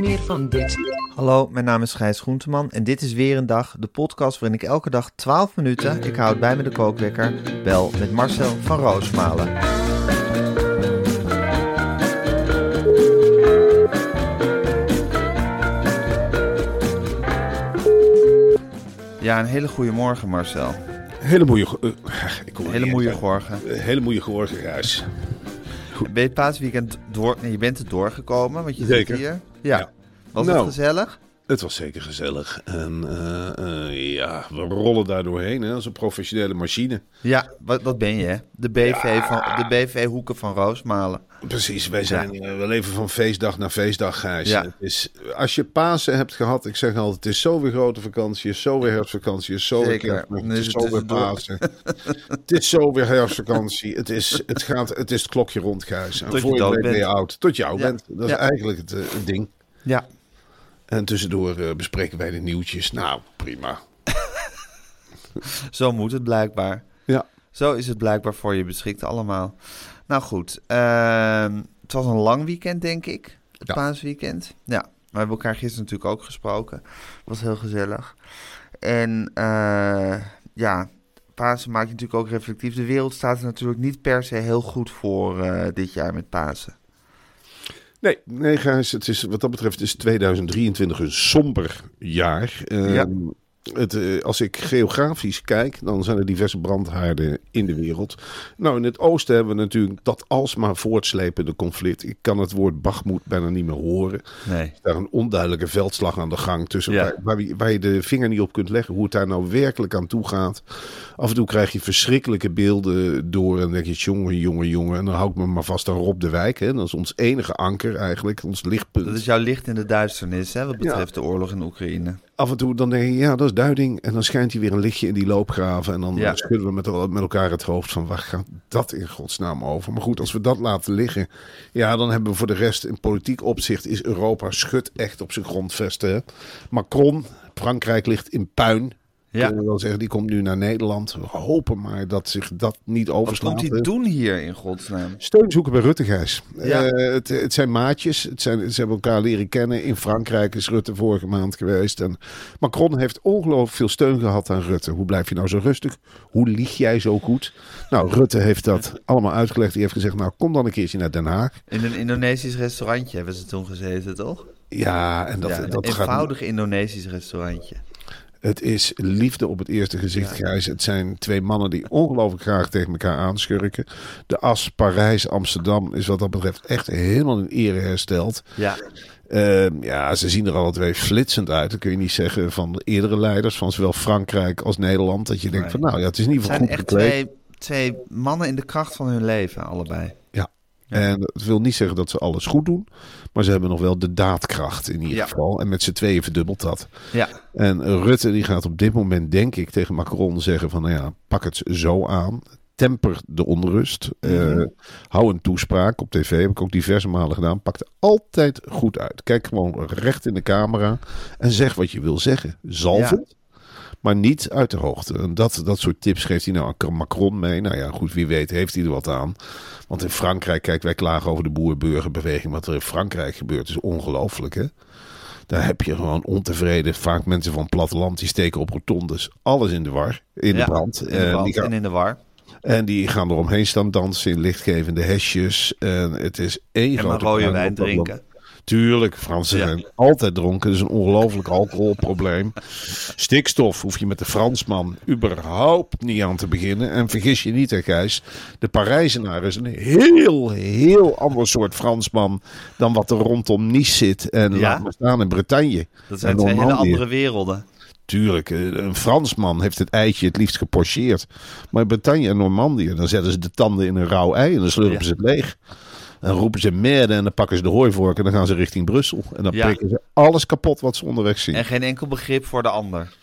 Meer van dit. Hallo, mijn naam is Gijs Groenteman en dit is weer een dag, de podcast waarin ik elke dag 12 minuten, ik houd bij me de kookwekker, bel met Marcel van Roosmalen. Ja, een hele goede morgen Marcel. Hele moeie... eh, ik kom er Hele moeie gorgen. Eh, Hele moeie gorgen, Gijs. Ben je het paasweekend door... Nee, je bent er doorgekomen, want je Zeker. zit hier. Ja. Ja. Was Nou. het gezellig? Het was zeker gezellig. En eh, eh, ja, we rollen daar doorheen hè, als een professionele machine. Ja, wat, wat ben je hè? De BV, van, de BV Hoeken van Roosmalen. Precies, wij zijn, eh, we leven van feestdag naar feestdag, Gijs. Ja. Het is, als je Pasen hebt gehad, ik zeg altijd, het is zo weer grote vakantie, is zo weer herfstvakantie, is zo weer kerstmis, het is zo weer. Pasen. het is zo weer herfstvakantie. Het is het, gaat, het is het klokje rond, Gijs. En Tot je voor je ben je bent. oud. Tot Ja. bent. Dat is eigenlijk het ding. Ja. En tussendoor eh, bespreken wij de nieuwtjes. Nou, prima. Zo moet het blijkbaar. Ja. Zo is het blijkbaar voor je beschikt allemaal. Nou goed, ehm, het was een lang weekend, denk ik. Het Ja. paasweekend. Ja, we hebben elkaar gisteren natuurlijk ook gesproken. Was heel gezellig. En eh, ja, Pasen maakt je natuurlijk ook reflectief. De wereld staat er natuurlijk niet per se heel goed voor eh, dit jaar met Pasen. Nee, nee Gijs, het is, wat dat betreft is 2023 een somber jaar. Ehm, Ja. Het, eh, als ik geografisch kijk, dan zijn er diverse brandhaarden in de wereld. Nou, in het oosten hebben we natuurlijk dat alsmaar voortslepende conflict. Ik kan het woord Bachmoed bijna niet meer horen. Nee. daar een onduidelijke veldslag aan de gang tussen Ja. waar, waar, je- waar je de vinger niet op kunt leggen hoe het daar nou werkelijk aan toe gaat. Af en toe krijg je verschrikkelijke beelden door en dan denk je jongen, jongen, jongen. En dan hou ik me maar vast aan Rob de Wijk. Hè. Dat is ons enige anker eigenlijk, ons lichtpunt. Dat is jouw licht in de duisternis, hè, wat betreft de oorlog in Oekraïne. Af en toe dan denk je, ja, dat is duiding. En dan schijnt hij weer een lichtje in die loopgraven. En dan Ja. schudden we met, el- met elkaar het hoofd van, waar gaat dat in godsnaam over? Maar goed, als we dat laten liggen, ja, dan hebben we voor de rest in politiek opzicht is Europa schut echt op zijn grondvesten. Macron, Frankrijk ligt in puin. Ja. Kunnen we wel zeggen, die komt nu naar Nederland. We hopen maar dat zich dat niet Wat overslaat. komt hij doen hier in godsnaam? Steun zoeken bij Rutte, Gijs. Ja. Eh, het, het zijn maatjes. Het zijn, ze hebben elkaar leren kennen. In Frankrijk is Rutte vorige maand geweest. En Macron heeft ongelooflijk veel steun gehad aan Rutte. Hoe blijf je nou zo rustig? Hoe lieg jij zo goed? Nou, Rutte heeft dat allemaal uitgelegd. Die heeft gezegd, nou kom dan een keertje naar Den Haag. In een Indonesisch restaurantje hebben ze toen gezeten, toch? Ja, en dat, ja, een dat gaat... eenvoudig Indonesisch restaurantje. Het is liefde op het eerste gezicht, Gijs. Het zijn twee mannen die ongelooflijk graag tegen elkaar aanschurken. De as Parijs-Amsterdam is wat dat betreft echt helemaal in ere hersteld. Ja, Ehm, ja, ze zien er alle twee flitsend uit. Dat kun je niet zeggen van de eerdere leiders van zowel Frankrijk als Nederland. Dat je denkt van nou ja, het is in ieder het geval zijn goed echt gekleed. twee, twee mannen in de kracht van hun leven, allebei. En dat wil niet zeggen dat ze alles goed doen. Maar ze hebben nog wel de daadkracht in ieder Ja. geval. En met z'n tweeën verdubbelt dat. Ja, En Rutte die gaat op dit moment denk ik tegen Macron zeggen van nou ja, pak het zo aan. Temper de onrust. Eh, Mhm. hou een toespraak op tv. Heb ik ook diverse malen gedaan. Pak er altijd goed uit. Kijk gewoon recht in de camera. En zeg wat je wil zeggen. Zalvend. Maar niet uit de hoogte. En dat, dat soort tips geeft hij nou aan Macron mee. Nou ja, goed, wie weet heeft hij er wat aan. Want in Frankrijk, kijk, wij klagen over de boer-burgerbeweging. Wat er in Frankrijk gebeurt is ongelooflijk, hè? Daar heb je gewoon ontevreden, vaak mensen van het platteland die steken op rotondes. Alles in de war, in ja. de brand. In de Eh, brand die gaan- en in de war. En die gaan eromheen staan dansen in lichtgevende hesjes. En het is één En maar grote rode wijn drinken. Tuurlijk, Fransen Ja. zijn altijd dronken. Dat is een ongelooflijk alcoholprobleem. Stikstof hoef je met de Fransman überhaupt niet aan te beginnen. En vergis je niet, hè, Gijs. De Parijzenaar is een heel, heel ander soort Fransman dan wat er rondom Nice zit. En Ja. laat maar staan in Bretagne. Dat zijn twee hele andere werelden. Tuurlijk, eh, een Fransman heeft het eitje het liefst gepocheerd. Maar in Bretagne en Normandië, dan zetten ze de tanden in een rauw ei en dan slurpen Ja. ze het leeg. Dan roepen ze merde en dan pakken ze de hooivork en dan gaan ze richting Brussel. En dan Ja. prikken ze alles kapot wat ze onderweg zien. En geen enkel begrip voor de ander.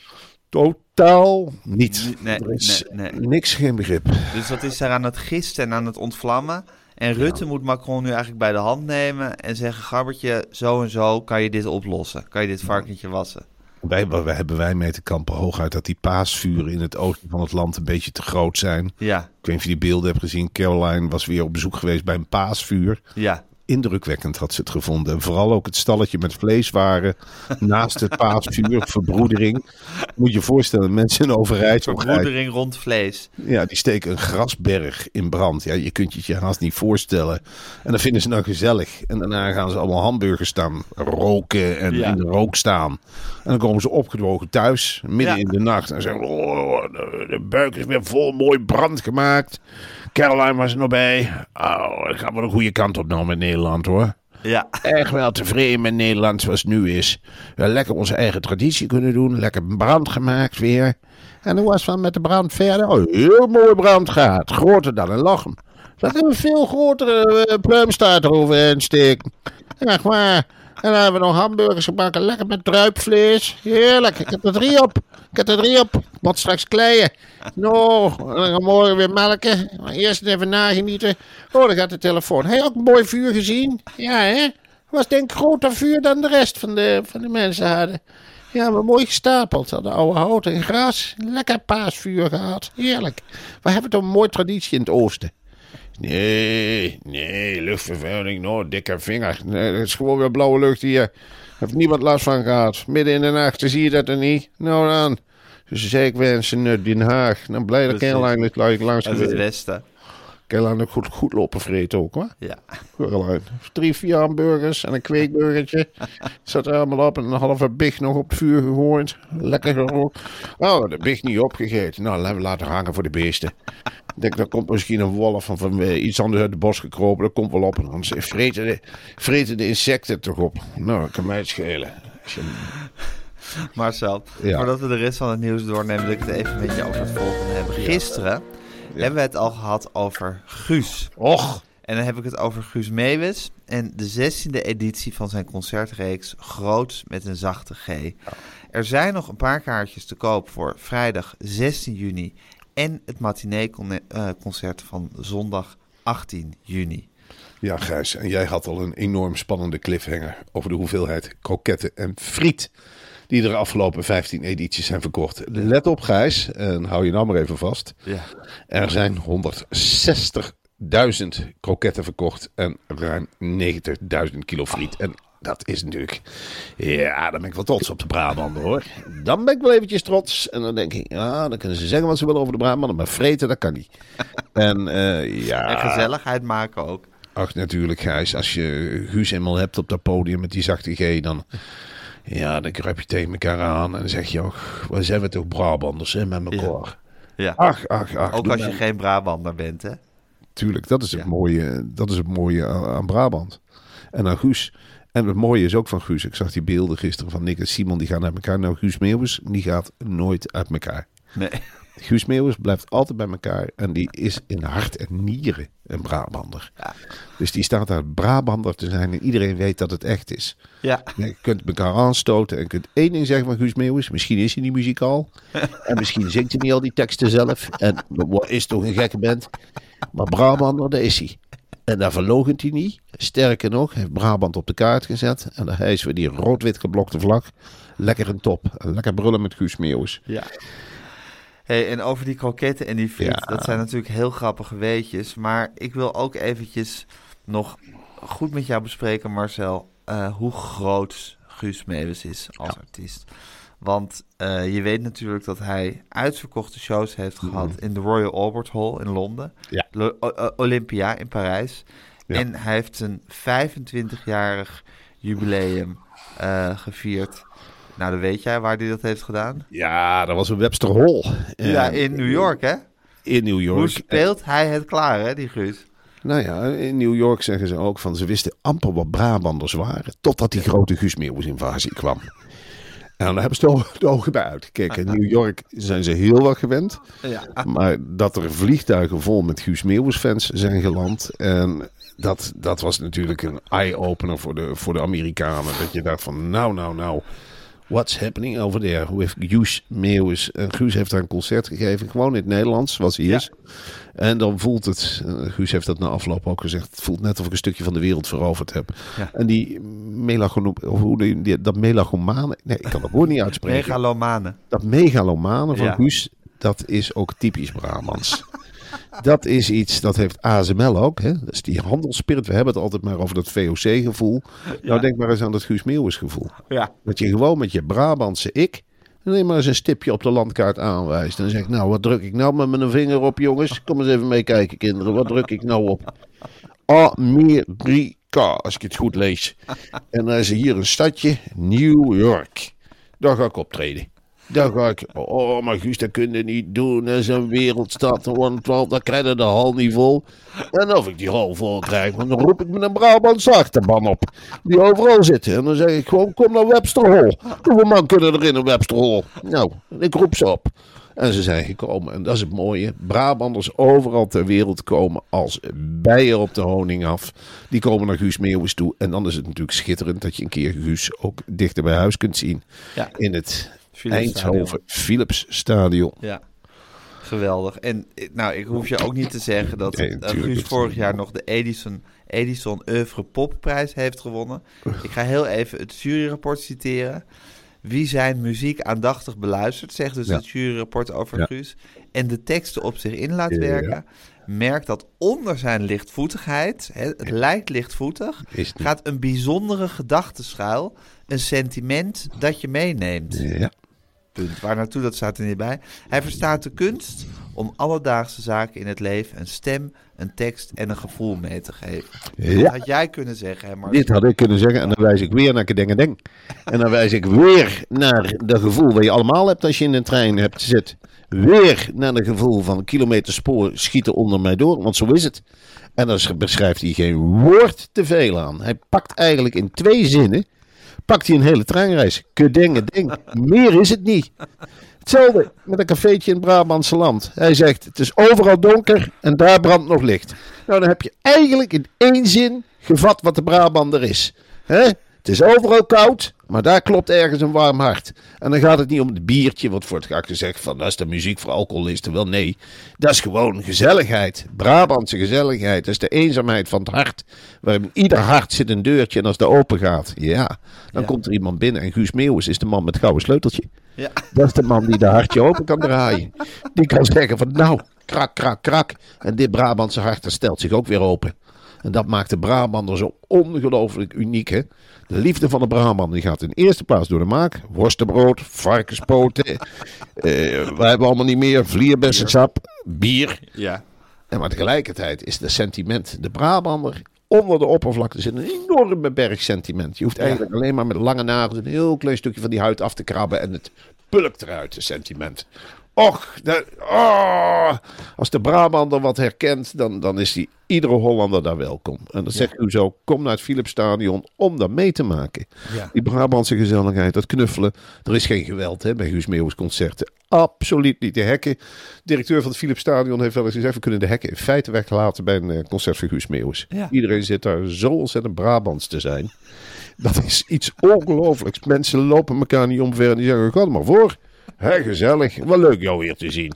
Totaal niet. Nee, er is nee, nee. niks, geen begrip. Dus dat is daar aan het gisten en aan het ontvlammen. En Rutte moet Macron nu eigenlijk bij de hand nemen en zeggen: Gabbertje, zo en zo kan je dit oplossen. Kan je dit varkentje wassen? Wij, wij hebben wij mee te kampen hooguit dat die paasvuren in het oosten van het land een beetje te groot zijn. Ja, Ik weet niet of je die beelden hebt gezien. Caroline was weer op bezoek geweest bij een paasvuur. ja. Indrukwekkend had ze het gevonden. En vooral ook het stalletje met vleeswaren naast het paasvuur, verbroedering. Moet je je voorstellen, mensen in Overijssel, Gijs, Verbroedering rond vlees. ja, die steken een grasberg in brand. Ja, je kunt je het je haast niet voorstellen. En dan vinden ze nou gezellig. En daarna gaan ze allemaal hamburgers staan roken en Ja. in de rook staan. En dan komen ze opgedrogen thuis, midden Ja. in de nacht. En zeggen, oh, de buik is weer vol mooi brand gemaakt. Caroline was er nog bij. Oh, dan gaan we de goede kant op nou met Nederland hoor. Ja, Echt wel tevreden met Nederland zoals het nu is. We lekker onze eigen traditie kunnen doen. Lekker brand gemaakt weer. En hoe was het dan met de brand verder? Oh, heel mooi brand gehad. Groter dan een lochem. Dat een veel grotere uh, pluimstaart eroverheen steken. Echt waar. En dan hebben we nog hamburgers gebakken. Lekker met druipvlees. Heerlijk. Ik heb er drie op. Ik heb er drie op. Ik straks kleien. Nou, dan gaan we morgen weer melken. Maar eerst even nagenieten. Oh, daar gaat de telefoon. Heb je ook een mooi vuur gezien? Ja, hè? Was denk ik groter vuur dan de rest van de, van de mensen hadden. Ja, maar mooi gestapeld. Hadden oude hout en gras. Lekker paasvuur gehad. Heerlijk. We hebben toch een mooie traditie in het oosten. Nee, nee, luchtvervuiling, nou, dikke vinger. Nee, het is gewoon weer blauwe lucht hier. Heeft niemand last van gehad. Midden in de nacht, zie je dat er niet? Nou dan. Dus zei ik wensen naar Den Haag. Dan blij dat. Caroline is langs uit het geweest. westen. Caroline ook goed, goed lopen vreten ook, hoor. Ja. Caroline. Drie, vier hamburgers en een kweekburgertje. Zat er allemaal op en een halve big nog op het vuur gegooid. Lekker gerookt. Oh, de big niet opgegeten. Nou, laten we laten hangen voor de beesten. Ik denk, er komt misschien een wolf of een, eh, iets anders uit het bos gekropen. Dat komt wel op. En dan vreten de, vreten de insecten toch op. Nou, dat kan mij het schelen. Je- Marcel, Ja. voordat we de rest van het nieuws doornemen, wil ik het even met je over het volgende hebben. Gisteren hebben we het al gehad over Guus. Och, En dan heb ik het over Guus Meeuwis en de 16e editie van zijn concertreeks Groots met een zachte G. Er zijn nog een paar kaartjes te koop voor vrijdag 16 juni en het matinee-concert van zondag 18 juni. Ja, Gijs, en jij had al een enorm spannende cliffhanger over de hoeveelheid kroketten en friet die er de afgelopen 15 edities zijn verkocht. Let op, Gijs, en hou je nou maar even vast. Ja. Er zijn 160.000 kroketten verkocht en ruim 90.000 kilo friet. En dat is natuurlijk, ja, dan ben ik wel trots op de Brabander hoor. Dan ben ik wel eventjes trots. En dan denk ik, ja, dan kunnen ze zeggen wat ze willen over de Brabander, maar vreten, dat kan niet. En eh, ja... En gezelligheid maken ook. Ach, natuurlijk, Gijs. Als je Guus eenmaal hebt op dat podium met die zachte G, dan... Ja, dan kruip je tegen elkaar aan en dan zeg je ook... Waar zijn we toch Brabanders, hè, met elkaar. Ja. Ach, ach, ach. ook als je geen Brabander bent, hè? Tuurlijk, dat is het Ja. mooie, dat is het mooie aan, aan Brabant. En aan Guus. En het mooie is ook van Guus. Ik zag die beelden gisteren van Nick en Simon, die gaan uit elkaar. Nou, Guus Meeuwis, die gaat nooit uit elkaar. Nee. Guus Meeuwis blijft altijd bij elkaar. En die is in hart en nieren een Brabander. Dus die staat daar Brabander te zijn. En iedereen weet dat het echt is. Ja. Je kunt elkaar aanstoten en kunt één ding zeggen van Guus Meeuwis. Misschien is hij niet muzikaal. en misschien zingt hij niet al die teksten zelf. En wat is toch een gekke band. Maar Brabander, dat is hij. En daar verlogent hij niet. Sterker nog, heeft Brabant op de kaart gezet. En daar hijsen we die rood-wit geblokte vlag. Lekker een top. Lekker brullen met Guus Meeuwis. Ja. Hey, en over die kroketten en die friet, Ja. dat zijn natuurlijk heel grappige weetjes. Maar ik wil ook eventjes nog goed met jou bespreken, Marcel, eh, hoe groot Guus Meeuwis is als artiest. Want eh, je weet natuurlijk dat hij uitverkochte shows heeft gehad in de Royal Albert Hall in Londen. Mhm. Ja. Olympia in Parijs. Ja. En hij heeft zijn 25-jarig jubileum eh, gevierd. Nou, dan weet jij waar hij dat heeft gedaan. Ja, dat was een Webster Hall. ja, in New York, hè? In New York. Hoe speelt hij het klaar, hè, die Guus? Nou ja, in New York zeggen ze ook van ze wisten amper wat Brabanders waren. Totdat die grote Guus Meeuwis invasie kwam. En daar hebben ze de- de ogen bij uitgekeken. In New York zijn ze heel wat gewend. Ja. Maar dat er vliegtuigen vol met Guus Meeuwis fans zijn geland. En dat, dat was natuurlijk een eye-opener voor de, voor de Amerikanen. Dat je dacht van nou, nou, nou. What's happening over there with Guus Meeuwis? En Guus heeft daar een concert gegeven. Gewoon in het Nederlands, zoals hij is. En dan voelt het, eh, Guus heeft dat na afloop ook gezegd. Het voelt net of ik een stukje van de wereld veroverd heb. Ja. En die melancholie, of hoe die, die- dat melachomane, nee, ik kan dat woord niet uitspreken Megalomane. dat megalomane van Ja. Guus, dat is ook typisch Brabants. dat is iets, dat heeft ASML ook. Hè? Dat is die handelsspirit. We hebben het altijd maar over dat VOC-gevoel. Nou, denk maar eens aan dat Guus Meeuwis gevoel. Ja. Dat je gewoon met je Brabantse ik... alleen maar eens een stipje op de landkaart aanwijst. En dan zeg ik, nou, wat druk ik nou met mijn vinger op, jongens? Kom eens even meekijken, kinderen. Wat druk ik nou op? Amerika, als ik het goed lees. En dan is er hier een stadje, New York. Daar ga ik optreden. Daar ga ik, oh, maar Guus, dat kun je niet doen. Dat is een wereldstad, want dan krijg je de hal niet vol. En of ik die hal vol krijg, want dan roep ik met een Brabantse achterban op. Die overal zitten. En dan zeg ik gewoon, kom naar Webster Hall. Hoeveel man kunnen er in een Webster Hall? Nou, ik roep ze op. En ze zijn gekomen. En dat is het mooie. Brabanders overal ter wereld komen als bijen op de honing af. Die komen naar Guus Meeuwis toe. En dan is het natuurlijk schitterend dat je een keer Guus ook dichter bij huis kunt zien. Ja. In het Philips Eindhoven Philips Stadion. Ja. Geweldig. En eh, nou, ik hoef je ook niet te zeggen dat Nee, eh, Guus vorig jaar nog de Edison, Edison Oeuvre Popprijs heeft gewonnen. Ik ga heel even het juryrapport citeren. Wie zijn muziek aandachtig beluistert, zegt dus Ja. het juryrapport over Ja. Guus, en de teksten op zich in laat Ja. werken, merkt dat onder zijn lichtvoetigheid, hè, het lijkt lichtvoetig, gaat een bijzondere gedachte schuil, een sentiment dat je meeneemt. Ja. Punt. Waar naartoe, dat staat er niet bij. Hij verstaat de kunst om alledaagse zaken in het leven een stem, een tekst en een gevoel mee te geven. Ja. Dat had jij kunnen zeggen, hè? Dit had ik kunnen zeggen en dan wijs ik weer naar Kedeng Deng. En dan wijs ik weer naar dat gevoel dat je allemaal hebt als je in een trein hebt zit. Weer naar het gevoel van kilometerspoor schieten onder mij door, want zo is het. En dan beschrijft hij geen woord te veel aan. Hij pakt eigenlijk in twee zinnen, pakt hij een hele treinreis. Kedeng Deng. Meer is het niet. Hetzelfde met een cafeetje in het Brabantse land. Hij zegt, het is overal donker en daar brandt nog licht. Nou, dan heb je eigenlijk in één zin gevat wat de Brabander is. Hè? Het is overal koud, maar daar klopt ergens een warm hart. En dan gaat het niet om het biertje, wat wordt vaak gezegd van dat is de muziek voor alcoholisten. Wel nee, dat is gewoon gezelligheid. Brabantse gezelligheid. Dat is de eenzaamheid van het hart. Waarin ieder hart zit een deurtje en als dat open gaat, ja, dan Ja. komt er iemand binnen. En Guus Meeuwis is de man met het gouden sleuteltje. Ja. Dat is de man die de hartje open kan draaien. Die kan zeggen van nou, krak, krak, krak. En dit Brabantse hart dat stelt zich ook weer open. En dat maakt de Brabander zo ongelooflijk uniek. Hè? De liefde van de Brabander die gaat in eerste plaats door de maak. Worstenbrood, varkenspoten. eh wij hebben allemaal niet meer. Vlierbessensap, bier. Ja. En maar tegelijkertijd is het sentiment. De Brabander, onder de oppervlakte zit een enorme berg sentiment. Je hoeft eigenlijk alleen maar met lange nagels een heel klein stukje van die huid af te krabben. En het pulkt eruit, het sentiment. Och, oh, als de Brabander wat herkent, dan, dan is die, iedere Hollander daar welkom. En dat zegt u zo, kom naar het Philipsstadion om dat mee te maken. Ja. Die Brabantse gezelligheid, dat knuffelen. Er is geen geweld hè, bij Guus Meeuwis concerten. Absoluut niet. De hekken. Directeur van het Philipsstadion heeft wel eens gezegd... we kunnen de hekken in feite weglaten bij een eh, concert van Guus Meeuwis. Ja. Iedereen zit daar zo ontzettend Brabants te zijn. Dat is iets ongelooflijks. Mensen lopen elkaar niet omver en die zeggen... ga er maar voor. Hé, gezellig. Wat leuk jou weer te zien.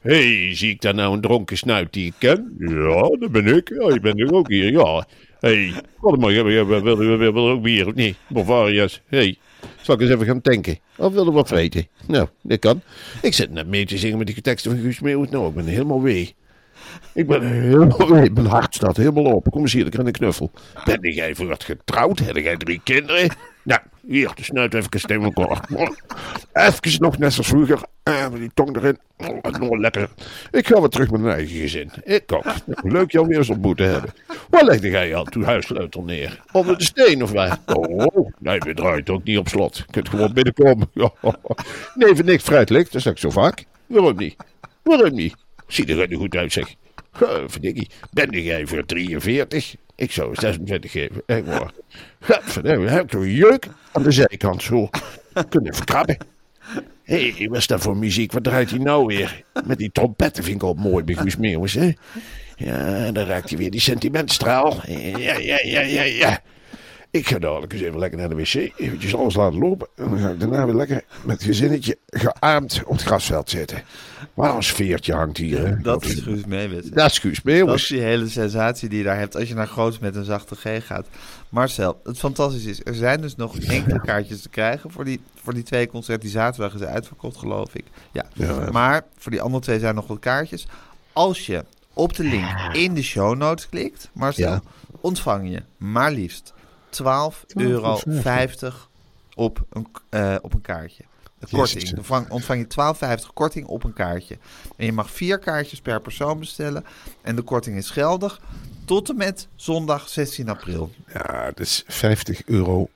Hey, zie ik daar nou een dronken snuit die ik ken? Ja, dat ben ik. Ja, je bent ook hier, ja. Hey, wat wil je wil, wil, wil, wil ook bier of niet? Bavaria's. Hey. Zal ik eens even gaan tanken? Of wil je wat vreten? Nou, dat kan. Ik zit net mee te zingen met die teksten van Guus Meeuwis. Nou, ik ben helemaal wee. Ik ben helemaal wee. Mijn hart staat helemaal open. Kom eens hier, ik krijg een knuffel. Ben jij voor wat getrouwd? Heb jij drie kinderen? Nou, hier, de snuit even stemmen. Even nog net zoals vroeger. Eh, met die tong erin. Oh, nog lekker. Ik ga weer terug met mijn eigen gezin. Ik ook. Leuk jou weer eens ontmoet te hebben. Waar legde jij al toen huissleutel neer? Onder de steen of waar? Oh, nee, we draaien ook niet op slot. Je kunt gewoon binnenkomen. Nee, voor niks fruitlicht. Dat zeg ik zo vaak. Waarom niet? Waarom niet? Ziet er er goed uit, zeg. Verdikkie, ben jij voor 43? Ik zou 26 geven. Echt waar. Heb ik toch een jeuk aan de zijkant zo. Kunnen verkrabben. Hé, hey, wat is dat voor muziek? Wat draait hij nou weer? Met die trompetten vind ik al mooi bij Guus Meeuwis, hè? Ja, dan raakt hij weer die sentimentstraal. Ja, ja, ja, ja, ja. Ik ga dadelijk eens even lekker naar de wc. Eventjes alles laten lopen. En dan ga ik daarna weer lekker met het gezinnetje gearmd op het grasveld zitten. Maar een sfeertje hangt hier. Hè? Dat is Guus Meeuwis. Dat is Guus Dat Meeuwis. is die hele sensatie die je daar hebt als je naar Groots met een zachte G gaat. Marcel, het fantastisch is, er zijn dus nog enkele kaartjes te krijgen voor die, voor die twee concerten. Die zaterdag is uitverkocht, geloof ik. Ja. Ja. Maar voor die andere twee zijn nog wat kaartjes. Als je op de link in de show notes klikt, Marcel, Ja. ontvang je maar liefst 12,50 euro op een, eh, op een kaartje. Korting. Dan vang- ontvang je 12,50 korting op een kaartje. En je mag vier kaartjes per persoon bestellen. En de korting is geldig tot en met zondag 16 april. Ja, dat is 50 euro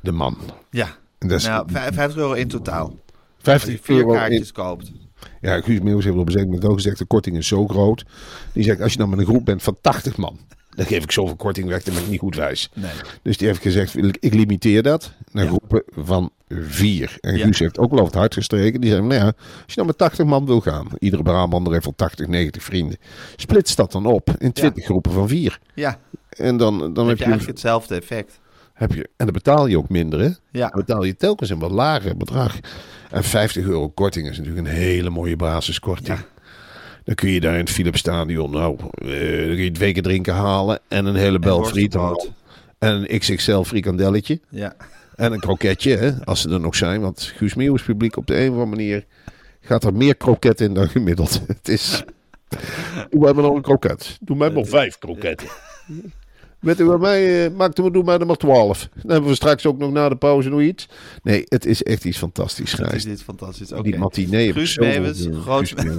de man. Ja, En dat is nou, vij- 50 euro in totaal. Als je 50 vier euro in, kaartjes koopt. Ja, Guus Meeuwis heeft op een zeker moment ook gezegd, de korting is zo groot. Die zegt, als je dan met een groep bent van 80 man, dan geef ik zoveel korting weg, dan ben ik niet goed wijs. Nee. Dus die heeft gezegd, ik limiteer dat naar Ja. groepen van vier. En Ja. Guus heeft ook wel over het hart gestreken. Die zei, nou ja, als je dan met 80 man wil gaan, iedere Brabander heeft wel 80, 90 vrienden. Splits dat dan op in 20 groepen van vier. Ja, En dan, dan dan heb je, eigenlijk hetzelfde effect. heb je, en dan betaal je ook minder, hè? Ja. Dan betaal je telkens een wat lager bedrag. En 50 euro korting is natuurlijk een hele mooie basiskorting. Dan kun je daar in het Philips Stadion, nou, je twee keer drinken halen en een hele bel friet. En een XXL frikandelletje. Ja. En een kroketje, hè, als ze er nog zijn. Want Guus Meeuwis publiek op de een of andere manier gaat er meer kroketten in dan gemiddeld. Het is... Doe mij maar nog een kroket. Doe mij maar vijf kroketten. Weet u wat mij, uh, maakte we doen maar twaalf. Dan hebben we straks ook nog na de pauze nog iets. Nee, het is echt iets fantastisch, Dat is Gijs. dit fantastisch. Oké. Die matinee. Guus in. groot met.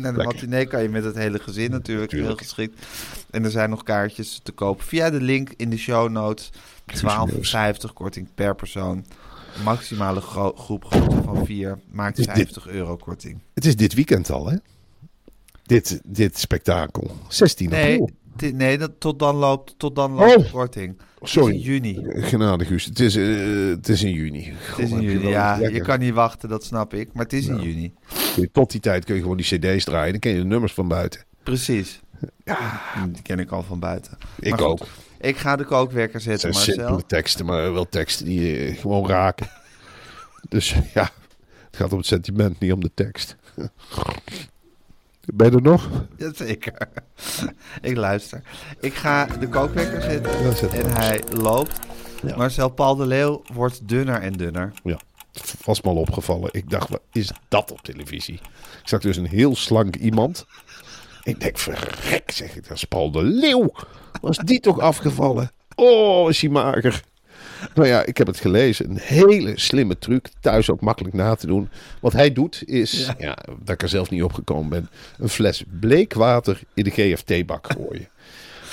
Naar de Lekker. matinee kan je met het hele gezin natuurlijk heel geschikt. En er zijn nog kaartjes te koop via de link in de show notes. 12,50 korting per persoon. Maximale gro- groep grootte van 4 maakt Is dit- 50 euro korting. Het is dit weekend al, hè? Dit, dit spektakel. 16 Nee, april. Nee dat, tot dan loopt, tot dan loopt Oh. de korting. Het is Sorry. in juni. Genade, Guus. Het is, eh, het is in juni. Het is in juni. Ja, je kan niet wachten, dat snap ik. Maar het is in juni. Tot die tijd kun je gewoon die cd's draaien. Dan ken je de nummers van buiten. Precies. Ja, die ken ik al van buiten. Ik goed, ook. Ik ga de kookwerker Het zetten, zijn Marcel. simpele teksten, maar wel teksten die je gewoon raken. Dus ja, het gaat om het sentiment, niet om de tekst. Ben je er nog? Jazeker. ik luister. Ik ga de kookwekker zetten Ja, zet en hij loopt. Ja. Marcel Paul de Leeuw wordt dunner en dunner. Ja, was me al opgevallen. Ik dacht, wat is dat op televisie? Ik zag dus een heel slank iemand. Ik denk, verrek, zeg ik, dat is Paul de Leeuw. Was die toch afgevallen? Oh, is hij mager. Nou ja, ik heb het gelezen. Een hele slimme truc. Thuis ook makkelijk na te doen. Wat hij doet is, ja. dat ik er zelf niet opgekomen ben, een fles bleekwater in de GFT-bak gooien.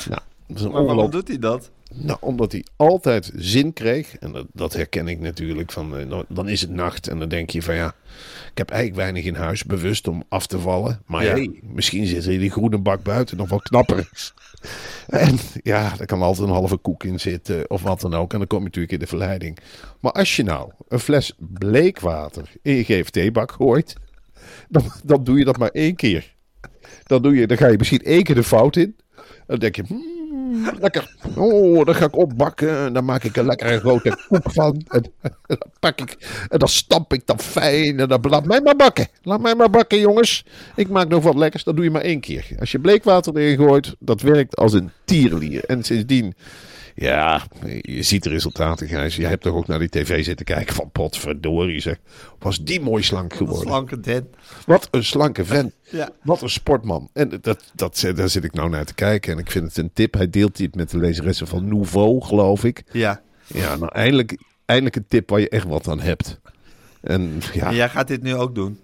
Nou, dat is een Maar waarom doet hij dat? Nou, omdat hij altijd zin kreeg. En dat, dat herken ik natuurlijk. Van, eh, dan- dan is het nacht en dan denk je van ja... Ik heb eigenlijk weinig in huis, bewust om af te vallen. Maar Ja. hey, misschien zit er in die groene bak buiten nog wel knapper. en ja, er kan altijd een halve koek in zitten of wat dan ook. En dan kom je natuurlijk in de verleiding. Maar als je nou een fles bleekwater in je GFT-bak gooit... Dan, dan doe je dat maar één keer. Dan, doe je, dan ga je misschien één keer de fout in. Dan denk je, hmm, lekker. Oh, dan ga ik opbakken. En dan maak ik een lekkere grote koek van. En, dan pak ik, en dan stamp ik dat fijn. En dan laat mij maar bakken. Laat mij maar bakken, jongens. Ik maak nog wat lekkers. Dat doe je maar één keer. Als je bleekwater erin gooit, dat werkt als een tierenlier. En sindsdien, ja, je ziet de resultaten, Gijs. Je hebt toch ook naar die tv zitten kijken van potverdorie, zeg. Was die mooi slank geworden. slanke den. Wat een slanke vent. Ja. Wat een sportman. En dat, dat, daar zit ik nou naar te kijken. En ik vind het een tip. Hij deelt dit met de lezeressen van Nouveau, geloof ik. Ja. Ja, nou eindelijk, eindelijk een tip waar je echt wat aan hebt. En ja, En jij gaat dit nu ook doen.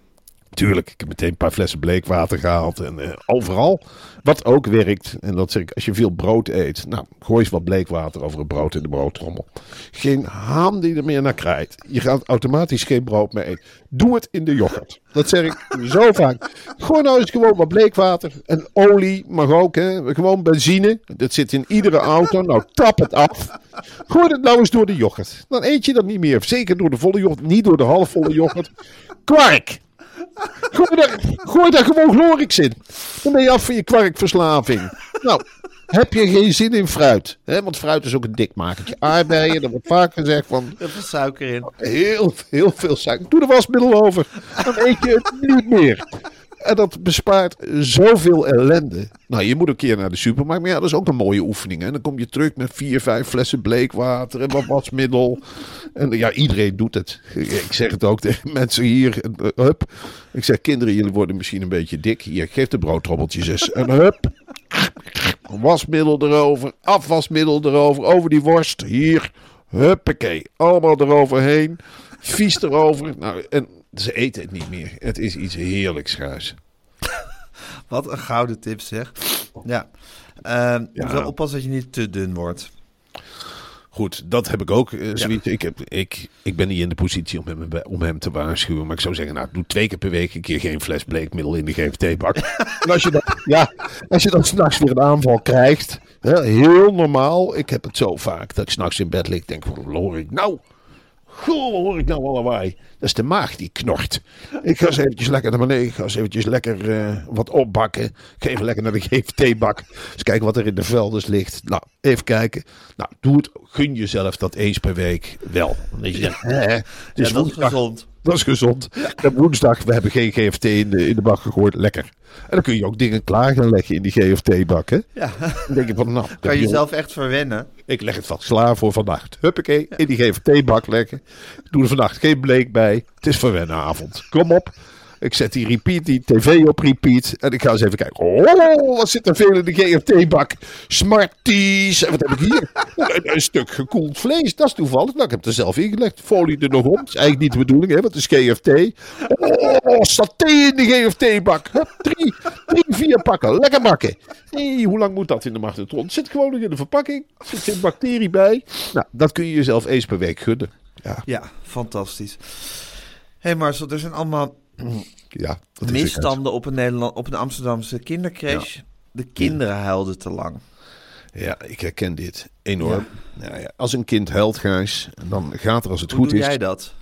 Tuurlijk, ik heb meteen een paar flessen bleekwater gehaald. En eh, overal, wat ook werkt, en dat zeg ik, als je veel brood eet, nou, gooi eens wat bleekwater over het brood in de broodtrommel. Geen haan die er meer naar krijgt. Je gaat automatisch geen brood meer eten. Doe het in de yoghurt. Dat zeg ik zo vaak. Gooi nou eens gewoon wat bleekwater. En olie mag ook, hè. Gewoon benzine. Dat zit in iedere auto. Nou, tap het af. Gooi het nou eens door de yoghurt. Dan eet je dat niet meer. Zeker door de volle yoghurt, niet door de halfvolle yoghurt. Kwark. Gooi daar, gooi daar gewoon Glorix in. Dan ben je af van je kwarkverslaving. Nou, heb je geen zin in fruit? Hè? Want fruit is ook een dikmakertje. Aardbeien, dat wordt vaak gezegd van Heel veel suiker in. heel, heel veel suiker. Doe er wasmiddel over. Dan eet je het niet meer. En dat bespaart zoveel ellende. Nou, je moet een keer naar de supermarkt. Maar ja, dat is ook een mooie oefening. En dan kom je terug met vier, vijf flessen bleekwater en wat wasmiddel. En ja, iedereen doet het. Ik zeg het ook tegen mensen hier. Hup. Ik zeg, kinderen, jullie worden misschien een beetje dik. Hier, geef de broodtrobbeltjes eens. En hup. Wasmiddel erover. Afwasmiddel erover. Over die worst. Hier. Huppakee. Allemaal eroverheen. Vies erover. Nou, en ze eten het niet meer. Het is iets heerlijks, schuis. Wat een gouden tip zeg. Ja. Je moet wel oppassen dat je niet te dun wordt. Goed, dat heb ik ook. zoiets. Ik, heb, ik, ik ben niet in de positie om hem, om hem te waarschuwen. Maar ik zou zeggen, nou, doe twee keer per week een keer geen fles bleekmiddel in de GFT-bak. en als je dan, ja, als je dan s'nachts weer een aanval krijgt, hè, heel normaal. Ik heb het zo vaak dat ik s'nachts in bed lig, denk, wat hoor ik nou? Goh, wat hoor ik nou allebei? Dat is de maag die knort. Ik ga eens eventjes lekker naar beneden. Ik ga eens eventjes lekker eh, wat opbakken. Ik ga even lekker naar de GFT-bak. Eens kijken wat er in de velders ligt. Nou, even kijken. Nou, doe het. Gun jezelf dat eens per week wel. Je, hè, het is Ja, dat is gezond. Dat is gezond. En woensdag, we hebben geen GFT in de, in de bak gegooid. Lekker. En dan kun je ook dingen klaar gaan leggen in die GFT-bak. Hè? Ja, Dan denk je van, nou, kan je jezelf echt verwennen. ik leg het vast klaar voor vannacht. Huppakee, in die GFT-bak leggen. Doe er vannacht geen bleek bij. Het is verwennenavond. Kom op. Ik zet die repeat, die tv op repeat. En ik ga eens even kijken. Oh, wat zit er veel in de GFT-bak? Smarties. En wat heb ik hier? een, stuk gekoeld vlees. Dat is toevallig. Nou, ik heb het er zelf ingelegd. Folie er nog om. Dat is eigenlijk niet de bedoeling, hè, want is GFT. Oh, saté in de GFT-bak. Drie, drie, vier pakken. Lekker bakken. Hey, hoe lang moet dat in de magnetron? Zit gewoon nog in de verpakking. Er zit bacterie bij. Nou, dat kun je jezelf eens per week gunnen. Ja, Ja, fantastisch. Hé hey Marcel, er zijn allemaal ja dat is misstanden op een, Nederland, op een Amsterdamse kindercrash. De kinderen huilden te lang. Ja, ik herken dit enorm. Nou ja, als een kind huilt, Gijs, dan gaat er als het Hoe goed doe is. jij dat?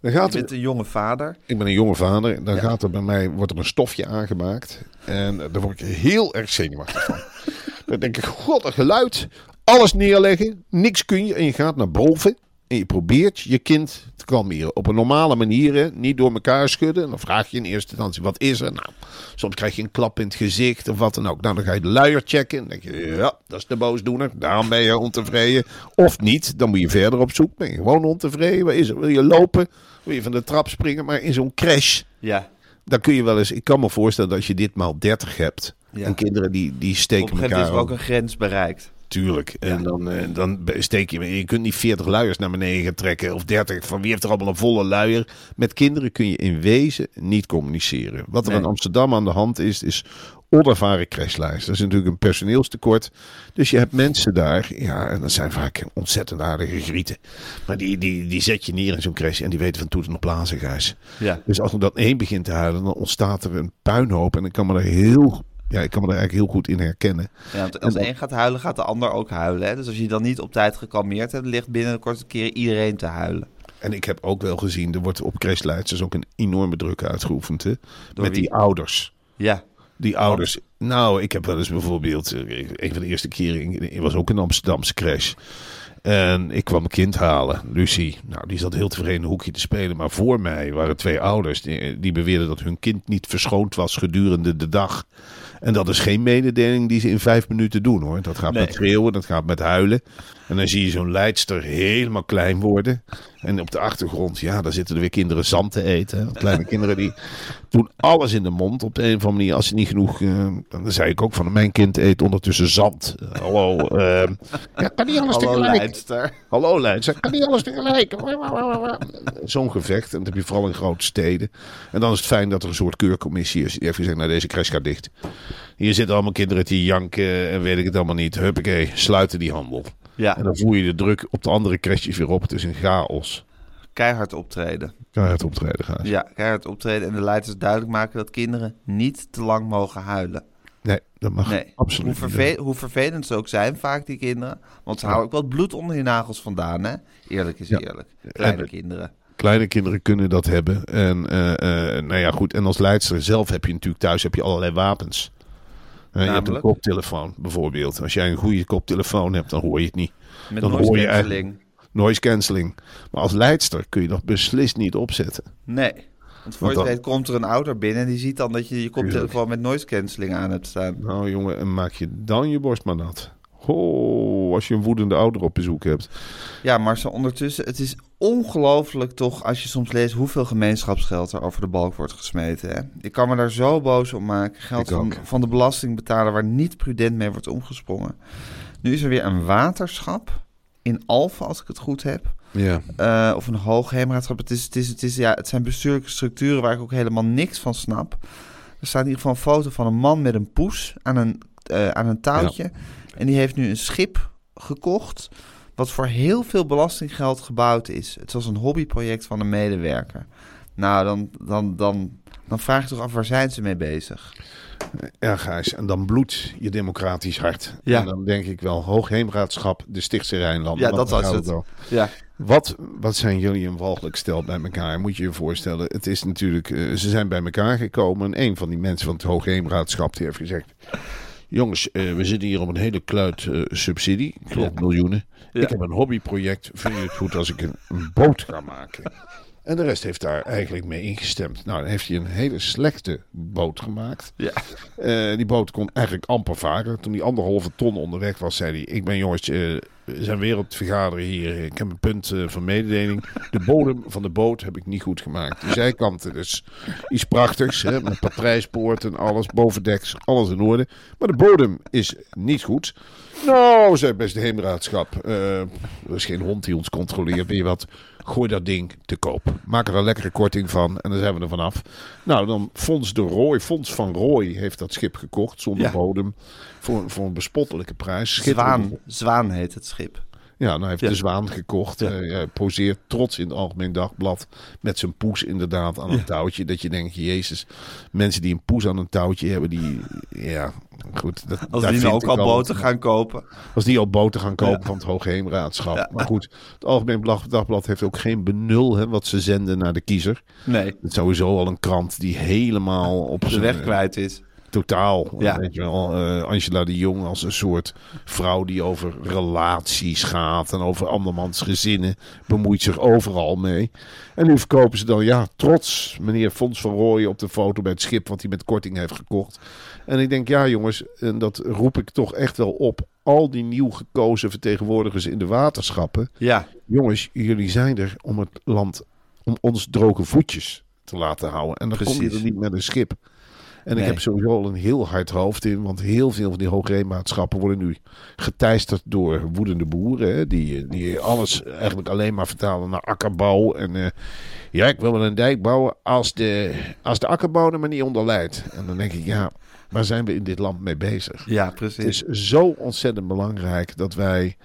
Dan gaat bent een jonge vader. ik ben een jonge vader. en Dan Ja. gaat er bij mij wordt er een stofje aangemaakt. En daar word ik heel erg zenuwachtig van. dan denk ik, god, een geluid. Alles neerleggen. Niks kun je. En je gaat naar boven. En je probeert je kind te kalmeren. Op een normale manier. Hè? Niet door elkaar schudden. En dan vraag je in eerste instantie, wat is er? Nou, soms krijg je een klap in het gezicht of wat dan ook. Nou, dan ga je de luier checken. Dan denk je, ja, dat is de boosdoener. Daarom ben je ontevreden. Of niet, dan moet je verder op zoek. Ben je gewoon ontevreden? Wat is er? Wil je lopen? Wil je van de trap springen? Maar in zo'n crash, Ja. dan kun je wel eens... Ik kan me voorstellen dat als je dit maal 30 hebt... Ja. En kinderen die, die Op steken een gegeven elkaar moment is er ook. een grens bereikt. Tuurlijk. En dan, eh, dan steek je... Je kunt niet 40 luiers naar beneden gaan trekken. Of 30. Van wie heeft er allemaal een volle luier? Met kinderen kun je in wezen niet communiceren. Wat er Nee. in Amsterdam aan de hand is, is onervaren crashlijst. Dat is natuurlijk een personeelstekort. Dus je hebt mensen daar, ja, en dat zijn vaak ontzettend aardige grieten. Maar die, die, die zet je neer in zo'n crash en die weten van toeten op blazen, Gijs. Ja. Dus als er dan één begint te huilen, dan ontstaat er een puinhoop. En ik kan me er heel, ja, ik kan me er eigenlijk heel goed in herkennen. Ja, want als één gaat huilen, gaat de ander ook huilen. Hè? Dus als je dan niet op tijd gekalmeerd hebt, ligt binnen een korte keer iedereen te huilen. En ik heb ook wel gezien, er wordt op crashleiders ook een enorme druk uitgeoefend. Hè? Door Met wie? die ouders. Ja. Die ouders. Nou, ik heb wel eens bijvoorbeeld. eh, Een van de eerste keren. Was ook een Amsterdamse crash. En ik kwam een kind halen, Lucie. Nou, die zat heel tevreden in een hoekje te spelen. Maar voor mij waren twee ouders die, die beweerden dat hun kind niet verschoond was gedurende de dag. En dat is geen mededeling die ze in vijf minuten doen hoor. Dat gaat Nee. met schreeuwen, dat gaat met huilen. En dan zie je zo'n leidster helemaal klein worden. En op de achtergrond, ja, daar zitten er weer kinderen zand te eten. Kleine kinderen die doen alles in de mond op de een of andere manier. Als ze niet genoeg, eh, dan zei ik ook van mijn kind eet ondertussen zand. Eh, hallo, eh, ja, kan niet alles Hallo tegelijk. Leidster. Hallo leidster, kan niet alles tegelijk. Zo'n gevecht, en dat heb je vooral in grote steden. En dan is het fijn dat er een soort keurcommissie is. Die heeft gezegd, nou deze crash gaat dicht. Hier zitten allemaal kinderen die janken en weet ik het allemaal niet. Huppakee, sluiten die handel. Ja, En dan voer je de druk op de andere crashes weer op. Het is een chaos. keihard optreden. Het optreden gaan? Ja, keihard optreden. En de leiders duidelijk maken dat kinderen niet te lang mogen huilen. Nee, dat mag Nee, absoluut hoe, hoe vervelend ze ook zijn, vaak die kinderen. Want ze houden ook wat bloed onder je nagels vandaan, hè? Eerlijk is Ja. eerlijk. Kleine En- kinderen. Kleine kinderen kunnen dat hebben. En eh, eh, nou ja, goed. En als leidster zelf heb je natuurlijk thuis heb je allerlei wapens. Eh, je hebt een koptelefoon bijvoorbeeld. Als jij een goede koptelefoon hebt, dan hoor je het niet. Met Dan noise hoor je cancelling. Noise cancelling. Maar als leidster kun je dat beslist niet opzetten. Nee. Want voor je het weet komt er een ouder binnen en die ziet dan dat je je koptelefoon met noise cancelling aan hebt staan. Nou jongen, en maak je dan je borst maar nat. Oh, als je een woedende ouder op bezoek hebt. Ja, maar ondertussen, het is ongelooflijk toch als je soms leest hoeveel gemeenschapsgeld er over de balk wordt gesmeten. Hè? Ik kan me daar zo boos op maken. Geld van, van de belastingbetaler waar niet prudent mee wordt omgesprongen. Nu is er weer een waterschap in Alphen, als ik het goed heb. Ja. Eh, of een hoogheemraadschap. Het, is, het, is, het, is, ja, het zijn bestuurlijke structuren waar ik ook helemaal niks van snap. Er staat in ieder geval een foto van een man met een poes aan een, eh, aan een touwtje. En die heeft nu een schip gekocht. Wat voor heel veel belastinggeld gebouwd is. Het was een hobbyproject van een medewerker. Nou, dan, dan, dan, dan vraag je toch af waar zijn ze mee bezig? Ja, Gijs. En dan bloedt je democratisch hart. Ja. En dan denk ik wel, Hoogheemraadschap, de Stichtse Rijnland. Ja, dat was gaat het. wel. Ja, Wat, wat zijn jullie een walgelijk stel bij elkaar? Moet je je voorstellen. Het is natuurlijk, eh, ze zijn bij elkaar gekomen. En een van die mensen van het Hoogheemraadschap die heeft gezegd... Jongens, eh, we zitten hier op een hele kluit eh, subsidie. Geloof miljoenen. Ja. Ik heb een hobbyproject. Vind je het goed als ik een, een boot ga maken? En de rest heeft daar eigenlijk mee ingestemd. Nou, dan heeft hij een hele slechte boot gemaakt. ja. Eh, die boot kon eigenlijk amper varen. Toen die anderhalve ton onderweg was, zei hij... Ik ben jongens, eh, we zijn weer op het vergaderen hier. Ik heb een punt eh, van mededeling. De bodem van de boot heb ik niet goed gemaakt. De zijkanten dus iets prachtigs. Hè, met patrijspoort en alles. Bovendeks, alles in orde. Maar de bodem is niet goed. Nou, zei best de heemraadschap. eh, er is geen hond die ons controleert. Weet je wat? Gooi dat ding te koop. Maak er een lekkere korting van en dan zijn we er vanaf. Nou, dan Fonds de Rooi, Fonds van Rooi heeft dat schip gekocht zonder Ja. bodem. Voor, voor een bespottelijke prijs. Zwaan, Zwaan heet het schip. Ja, nou hij heeft Ja. de Zwaan gekocht. Ja. Eh, poseert trots in het Algemeen Dagblad. Met zijn poes inderdaad aan een touwtje. Dat je denkt, jezus, mensen die een poes aan een touwtje hebben, die, ja, goed. Dat, Als die nou ook al boten gaan kopen. Als die al boten gaan kopen van het Hoogheemraadschap. Maar goed, het Algemeen Dagblad heeft ook geen benul hè, wat ze zenden naar de kiezer. Nee, Het is sowieso al een krant die helemaal op de zijn weg kwijt is. Totaal. Ja. Weet je wel, eh, Angela de Jong als een soort vrouw die over relaties gaat en over andermans gezinnen. Bemoeit zich overal mee. En nu verkopen ze dan, ja, trots meneer Fons van Rooyen op de foto bij het schip wat hij met korting heeft gekocht. En ik denk, ja jongens, en dat roep ik toch echt wel op. Al die nieuw gekozen vertegenwoordigers in de waterschappen. Ja, Jongens, jullie zijn er om het land, om ons droge voetjes te laten houden. En dan kom je er niet met een schip. En Nee. ik heb sowieso al een heel hard hoofd in, want heel veel van die hoogheemaatschappen worden nu geteisterd door woedende boeren. Hè, die, die alles eigenlijk alleen maar vertalen naar akkerbouw. En eh, ja, ik wil wel een dijk bouwen als de, als de akkerbouw er maar niet onder leidt. En dan denk ik, ja, waar zijn we in dit land mee bezig? ja, Het precies. is zo ontzettend belangrijk dat wij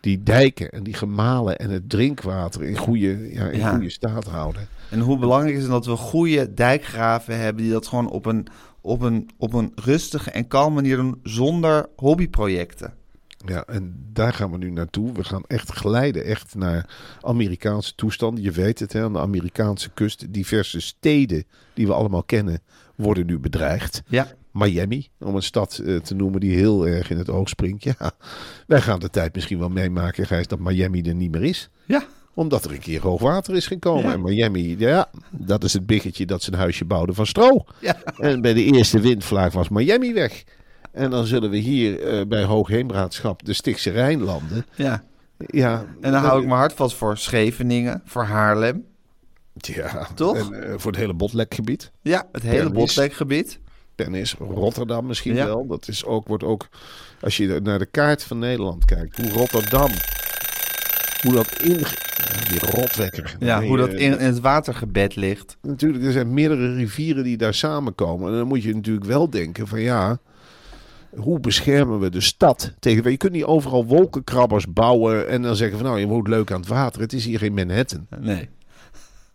die dijken en die gemalen en het drinkwater in goede, ja, in Ja. goede staat houden. En hoe belangrijk is het dat we goede dijkgraven hebben die dat gewoon op een, op een, op een rustige en kalme manier doen zonder hobbyprojecten. Ja, en daar gaan we nu naartoe. We gaan echt glijden echt naar Amerikaanse toestanden. Je weet het, hè, aan de Amerikaanse kust. Diverse steden die we allemaal kennen worden nu bedreigd. Ja, Miami, om een stad eh, te noemen die heel erg in het oog springt. Ja, wij gaan de tijd misschien wel meemaken, Gijs, dat Miami er niet meer is. ja, Omdat er een keer hoog water is gekomen. Ja. En Miami, ja, dat is het biggetje dat zijn huisje bouwde van stro. ja. En bij de eerste windvlaag was Miami weg. En dan zullen we hier eh, bij Hoogheemraadschap de Stichtse Rijnlanden. ja. Ja, En dan hou ik mijn hart vast voor Scheveningen, voor Haarlem. Ja, Toch? En, eh, voor het hele botlekgebied. Ja, het hele. Botlekgebied. Tennis, Rotterdam misschien Ja. wel. Dat is ook, wordt ook, als je naar de kaart van Nederland kijkt, hoe Rotterdam, hoe dat in, die rotwekker. Ja, Nee, hoe dat eh, in, in het watergebed ligt. Natuurlijk, er zijn meerdere rivieren die daar samenkomen. En dan moet je natuurlijk wel denken van ja, hoe beschermen we de stad tegen... Je kunt niet overal wolkenkrabbers bouwen en dan zeggen van nou, je woont leuk aan het water. Het is hier geen Manhattan. Nee.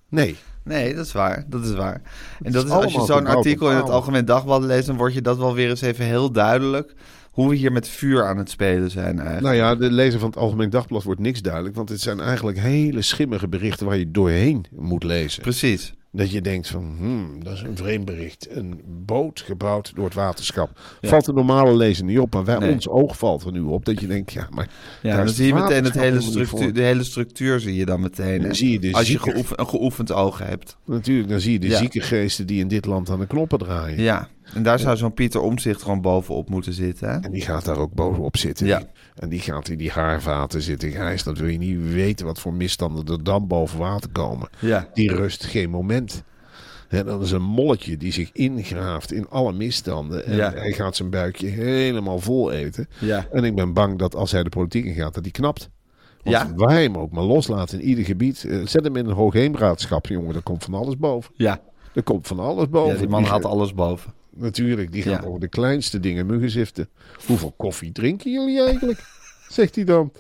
Nee. Nee, dat is waar. Dat is waar. En dat is als je zo'n artikel in het. Algemeen Dagblad leest, dan wordt je dat wel weer eens even heel duidelijk. Hoe we hier met vuur aan het spelen zijn eigenlijk. Nou ja, de lezer van het Algemeen Dagblad wordt niks duidelijk. Want het zijn eigenlijk hele schimmige berichten waar je doorheen moet lezen. Precies. Dat je denkt van, hmm, dat is een vreemd bericht. Een boot gebouwd door het waterschap. Valt de normale lezer niet op, maar wij, Nee. ons oog valt er nu op. Dat je denkt, ja, maar Ja, daar dan zie je meteen het hele structuur, de hele structuur zie je dan meteen. Dan zie je de Als je geoefen- een geoefend oog hebt. Natuurlijk, dan zie je de Ja. zieke geesten die in dit land aan de knoppen draaien. Ja, en daar zou zo'n Pieter Omzicht gewoon bovenop moeten zitten. Hè? En die gaat daar ook bovenop zitten. Ja. En die gaat in die haarvaten zitten. Gijs, dat wil je niet weten wat voor misstanden er dan boven water komen. Ja. Die rust geen moment. En dat is een molletje die zich ingraaft in alle misstanden. En Ja. hij gaat zijn buikje helemaal vol eten. Ja. En ik ben bang dat als hij de politiek in gaat, dat hij knapt. Want Ja. waar hij hem ook maar loslaat in ieder gebied. eh, Zet hem in een hoogheemraadschap, jongen. Er komt van alles boven. Ja. Er komt van alles boven. ja, die man had alles boven. Natuurlijk, die gaat Ja. over de kleinste dingen muggen ziften. Hoeveel koffie drinken jullie eigenlijk? Zegt hij dan.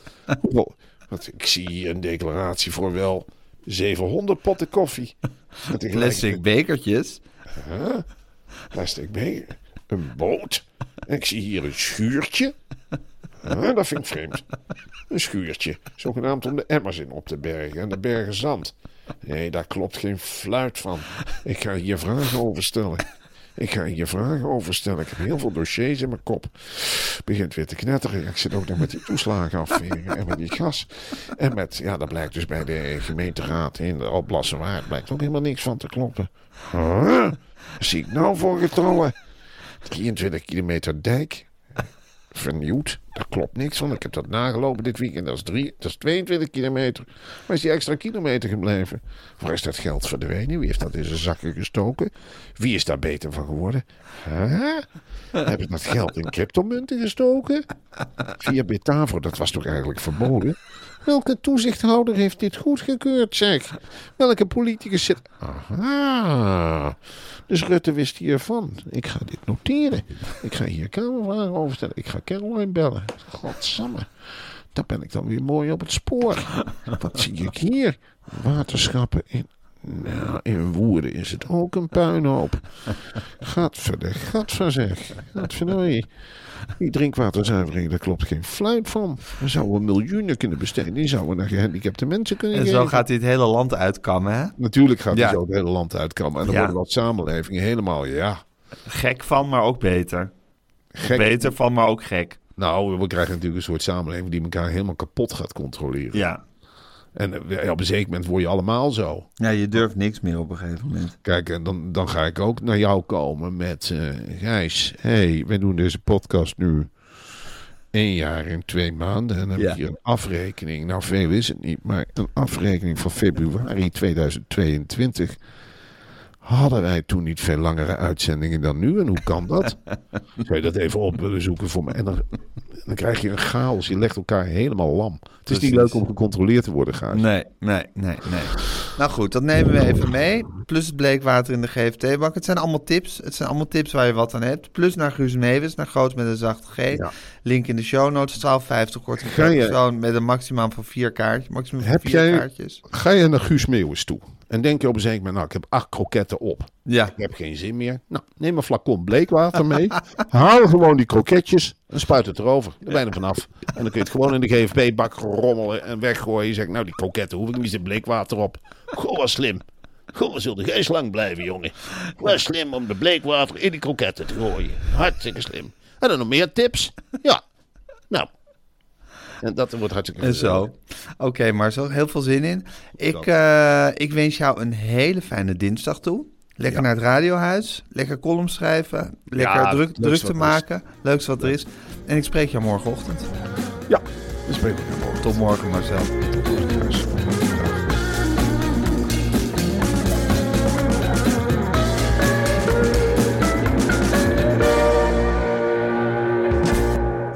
Hoeveel, want ik zie hier een declaratie voor wel 700 potten koffie. Plastic bekertjes. Huh? Plastic beker. Een boot. En ik zie hier een schuurtje. Huh, dat vind ik vreemd. Een schuurtje. Zogenaamd om de emmers in op te bergen. En de bergen zand. Nee, daar klopt geen fluit van. Ik ga hier vragen over stellen. Ik ga hier vragen over stellen. Ik heb heel veel dossiers in mijn kop. Begint weer te knetteren. Ik zit ook nog met die toeslagen afveren. En met die gas. En met, ja, dat blijkt dus bij de gemeenteraad in de Alblassenwaard. Blijkt ook helemaal niks van te kloppen. Huh? Zie ik nou voor getallen? 23 kilometer dijk. Vernieuwd. Daar klopt niks van. Ik heb dat nagelopen dit weekend. Dat is, drie, dat is 22 kilometer. Waar is die extra kilometer gebleven? Waar is dat geld verdwenen? Wie heeft dat in zijn zakken gestoken? Wie is daar beter van geworden? Heb je dat geld in cryptomunten gestoken? Via Betavo, dat was toch eigenlijk verboden? Welke toezichthouder heeft dit goedgekeurd, zeg? Welke politicus zit... Aha. Dus Rutte wist hiervan. Ik ga dit noteren. Ik ga hier kamervragen over stellen. Ik ga Caroline bellen. Godsamme. Daar ben ik dan weer mooi op het spoor. Wat zie ik hier? Waterschappen in... Nou, in Woerden is het ook een puinhoop. Gadverder, gadver zeg. Die drinkwaterzuivering, daar klopt geen fluit van. We zouden miljoenen kunnen besteden. Die zouden naar gehandicapte mensen kunnen En geven. zo gaat hij het hele land uitkammen, hè? Natuurlijk gaat Ja. hij zo het hele land uitkomen. En dan Ja. worden wat samenlevingen helemaal, ja, Gek van, maar ook beter. gek. Beter van, maar ook gek. Nou, we krijgen natuurlijk een soort samenleving die elkaar helemaal kapot gaat controleren. Ja. En eh, op een zeker moment word je allemaal zo. Ja, je durft niks meer op een gegeven moment. Kijk, en dan, dan ga ik ook naar jou komen met... eh Gijs, hey, wij doen deze podcast nu één jaar en twee maanden. En dan heb Ja. ik hier een afrekening. Nou, veel is het niet, maar een afrekening van februari 2022. Hadden wij toen niet veel langere uitzendingen dan nu? En hoe kan dat? Zou je dat even op willen zoeken voor me? En dan, dan krijg je een chaos. Je legt elkaar helemaal lam. Het is Precies. niet leuk om gecontroleerd te worden, Gijs. Nee, nee, nee, nee. Nou goed, dat nemen we even mee. Plus het bleekwater in de GFT-bak. Het zijn allemaal tips. Het zijn allemaal tips waar je wat aan hebt. Plus naar Guus Meeuwis, naar Groot met een zachte G. Ja. Link in de show notes. 12,50 korting per persoon met een maximum van vier kaartjes. Maximum van Heb vier jij- kaartjes. Ga je naar Guus Meeuwis toe en denk je op een zeker moment, nou, ik heb acht kroketten op. Ja, Ik heb geen zin meer. Nou, neem een flacon bleekwater mee. Haal gewoon die kroketjes en spuit het erover. Ben je er vanaf. En dan kun je het gewoon in de GFB-bak rommelen en weggooien. Je zegt, nou, die kroketten hoef ik niet, zit bleekwater op. Goh, wat slim. Goh, wat zul de lang blijven, jongen. Wat slim om de bleekwater in die kroketten te gooien. Hartstikke slim. En dan nog meer tips? Ja. Nou. En dat wordt hartstikke en zo. Oké, maar zo heel veel zin in. Ik, eh, ik wens jou een hele fijne dinsdag toe. Lekker naar het radiohuis. Lekker column schrijven. Lekker Ja, druk, druk te maken. Leukste wat er is. En ik spreek jou morgenochtend. Ja, We spreken elkaar morgen. Tot morgen Marcel.